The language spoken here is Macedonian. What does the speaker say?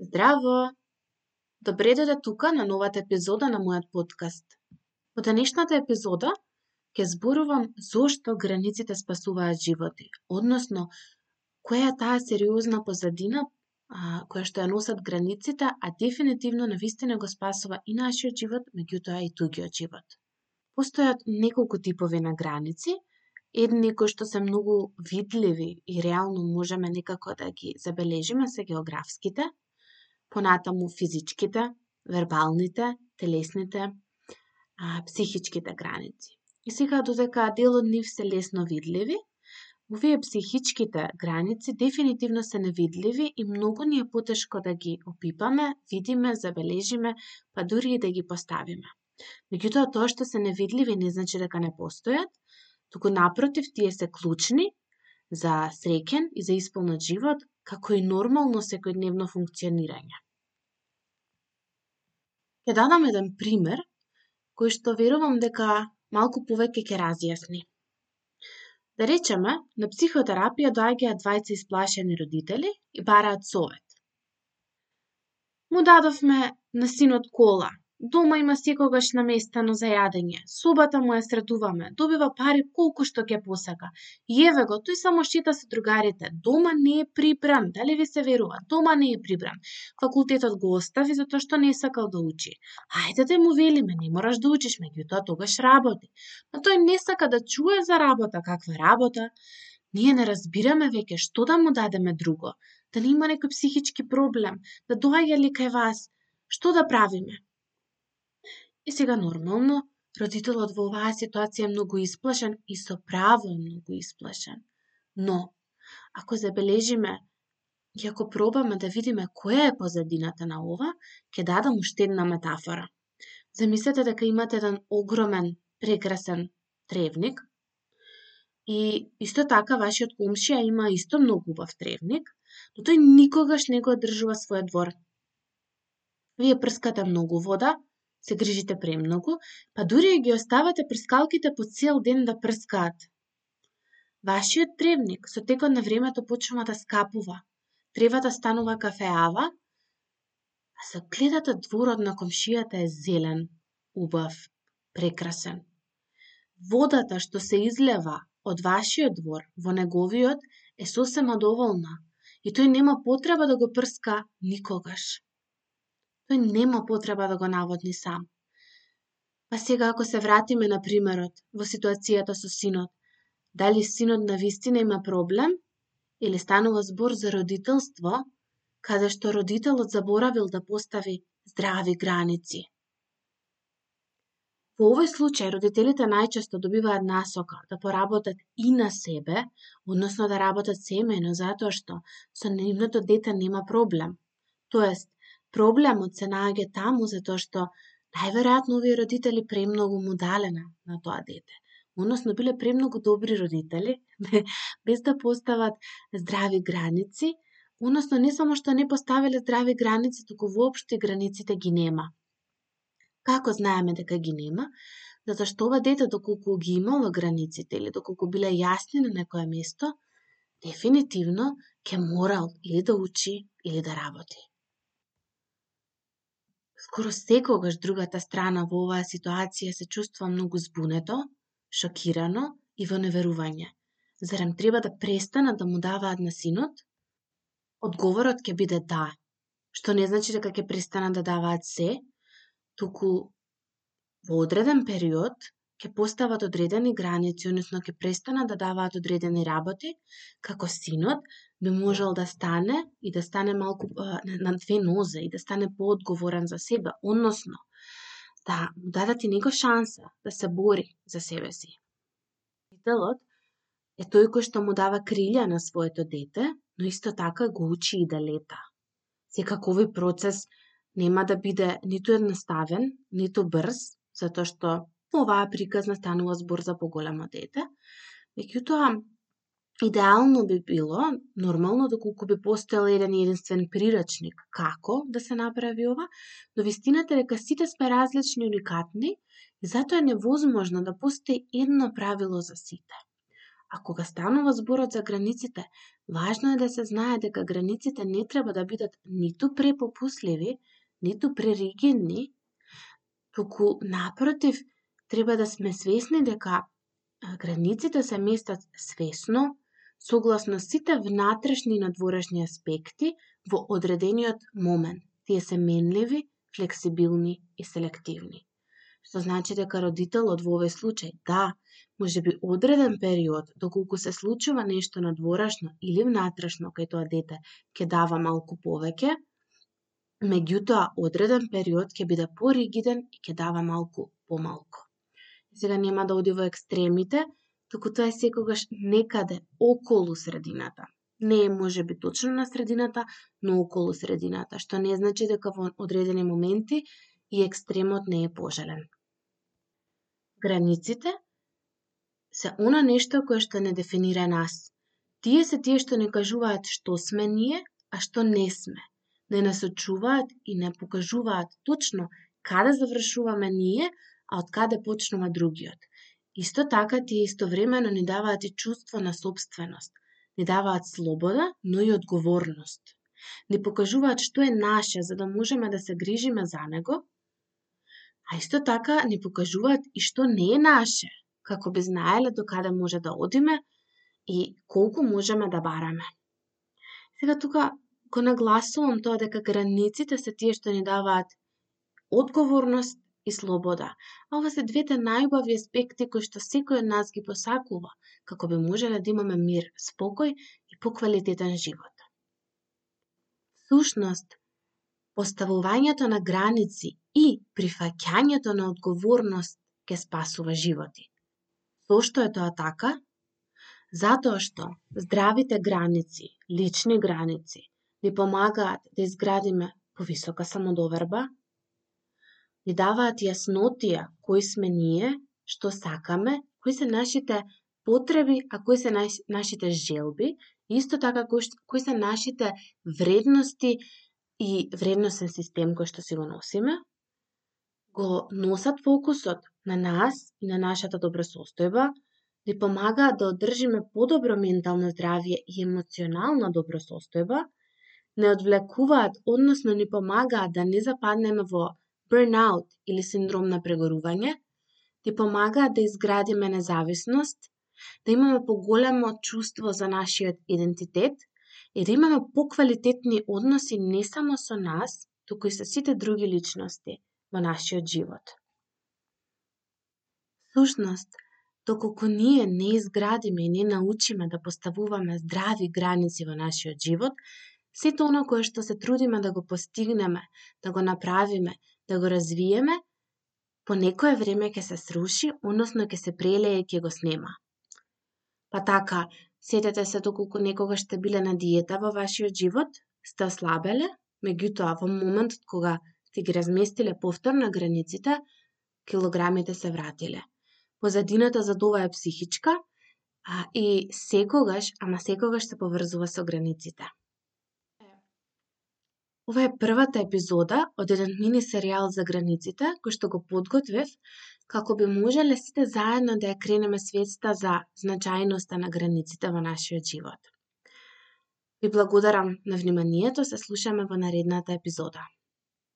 Здраво! Добре дојде тука на новата епизода на мојот подкаст. Во денешната епизода ќе зборувам зошто границите спасуваат животи, односно која е таа сериозна позадина а, која што ја носат границите, а дефинитивно на вистина го спасува и нашиот живот, меѓутоа и тугиот живот. Постојат неколку типови на граници, едни кои што се многу видливи и реално можеме некако да ги забележиме се географските, понатаму физичките, вербалните, телесните, а, психичките граници. И сега додека дел од нив се лесно видливи, овие психичките граници дефинитивно се невидливи и многу ни е потешко да ги опипаме, видиме, забележиме, па дури и да ги поставиме. Меѓутоа, тоа што се невидливи не значи дека не постојат, туку напротив, тие се клучни за среќен и за исполнат живот, како и нормално секојдневно функционирање. Ќе дадам еден пример, кој што верувам дека малку повеќе ќе разјасни. Да речеме, на психотерапија доаѓаат двајца исплашени родители и бараат совет. Му дадовме на синот кола, Дома има секогаш наместено за јадење. Собата му ја средуваме. Добива пари колку што ќе посака. Јеве го, тој само шета со другарите. Дома не е прибран. Дали ви се верува? Дома не е прибран. Факултетот го остави затоа што не сакал да учи. Ајде да му велиме, не мораш да учиш, меѓутоа тогаш работи. Но тој не сака да чуе за работа, каква работа. Ние не разбираме веќе што да му дадеме друго. Дали има некој психички проблем, да доаѓа ли кај вас, што да правиме? И сега нормално, родителот во оваа ситуација е многу исплашен и со право е многу исплашен. Но, ако забележиме и ако пробаме да видиме која е позадината на ова, ќе дадам уште една метафора. Замислете дека имате еден огромен, прекрасен тревник и исто така вашиот комшија има исто многу убав тревник, но тој никогаш не го одржува својот двор. Вие прскате многу вода, се грижите премногу, па дури и ги оставате прскалките по цел ден да прскаат. Вашиот тревник со текот на времето почнува да скапува, тревата да станува кафеава, а се гледате дворот на комшијата е зелен, убав, прекрасен. Водата што се излева од вашиот двор во неговиот е сосема доволна и тој нема потреба да го прска никогаш тој нема потреба да го наводни сам. Па сега ако се вратиме на примерот во ситуацијата со синот, дали синот на вистина има проблем или станува збор за родителство, каде што родителот заборавил да постави здрави граници. Во овој случај родителите најчесто добиваат насока да поработат и на себе, односно да работат семејно затоа што со нивното дете нема проблем. Тоест, Проблемот се наоѓа таму затоа што најверојатно овие родители премногу му дале на, на тоа дете. Односно биле премногу добри родители, без да постават здрави граници, односно не само што не поставиле здрави граници, туку воопшто границите ги нема. Како знаеме дека ги нема? Затоа што ова дете доколку ги имало границите или доколку биле јасни на некое место, дефинитивно ќе морал или да учи или да работи. Скоро секогаш другата страна во оваа ситуација се чувствува многу збунето, шокирано и во неверување. Зарем треба да престанат да му даваат на синот? Одговорот ќе биде да, што не значи дека ќе престанат да даваат се, туку во одреден период ќе постават одредени граници, односно ќе престанат да даваат одредени работи, како синот би можел да стане и да стане малку на две нозе и да стане поодговорен за себе, односно да му дадат и него шанса да се бори за себе си. Родителот е тој кој што му дава крилја на своето дете, но исто така го учи и да лета. Секако овој процес нема да биде ниту едноставен, ниту брз, затоа што оваа приказна станува збор за поголемо дете, меѓутоа идеално би било, нормално, да доколку би постоел еден единствен прирачник како да се направи ова, но вистината е дека сите сме различни и уникатни и затоа е невозможно да постои едно правило за сите. А кога станува зборот за границите, важно е да се знае дека границите не треба да бидат ниту препопусливи, ниту преригидни, туку напротив, треба да сме свесни дека границите се местат свесно, согласно сите внатрешни и надворешни аспекти во одредениот момент. Тие се менливи, флексибилни и селективни. Што значи дека родителот во овој случај, да, може би одреден период, доколку се случува нешто надворешно или внатрешно кај тоа дете, ќе дава малку повеќе, меѓутоа одреден период ќе биде поригиден и ќе дава малку помалку. Сега нема да оди во екстремите, туку тоа е секогаш некаде околу средината. Не е може би точно на средината, но околу средината, што не значи дека во одредени моменти и екстремот не е пожелен. Границите се она нешто кое што не дефинира нас. Тие се тие што не кажуваат што сме ние, а што не сме. Не насочуваат и не покажуваат точно каде завршуваме ние, а од каде почнува другиот. Исто така тие истовремено ни даваат и чувство на собственост. Ни даваат слобода, но и одговорност. Ни покажуваат што е наше за да можеме да се грижиме за него, а исто така ни покажуваат и што не е наше, како би знаеле до каде може да одиме и колку можеме да бараме. Сега тука го нагласувам тоа дека границите се тие што ни даваат одговорност и слобода. А ова се двете најубави аспекти кои што секој од нас ги посакува, како би можеле да имаме мир, спокој и поквалитетен живот. Сушност, поставувањето на граници и прифаќањето на одговорност ќе спасува животи. Зошто е тоа така? Затоа што здравите граници, лични граници, ни помагаат да изградиме повисока самодоверба, ни даваат јаснотија кои сме ние, што сакаме, кои се нашите потреби, а кои се нашите желби, исто така кои, кои се нашите вредности и вредностен систем кој што си го носиме, го носат фокусот на нас и на нашата добросостојба, ни помагаат да одржиме подобро ментално здравје и емоционална добросостојба, не одвлекуваат, односно ни помагаат да не западнеме во burnout или синдром на прегорување, ти помагаат да изградиме независност, да имаме поголемо чувство за нашиот идентитет и да имаме поквалитетни односи не само со нас, туку и со сите други личности – во нашиот живот. Сушност, доколку ние не изградиме и не научиме да поставуваме здрави граници во нашиот живот, сето оно кое што се трудиме да го постигнеме, да го направиме, да го развиеме, по некое време ќе се сруши, односно ќе се прелее и ќе го снема. Па така, сетете се доколку некогаш сте биле на диета во вашиот живот, сте ослабеле, меѓутоа во моментот кога сте ги разместиле повторно границите, килограмите се вратиле. Позадината за тоа е психичка, а, и секогаш, ама секогаш се поврзува со границите. Ова е првата епизода од еден мини серијал за границите, кој што го подготвив, како би можеле сите заедно да ја кренеме свеста за значајноста на границите во нашиот живот. Ви благодарам на вниманието, се слушаме во наредната епизода.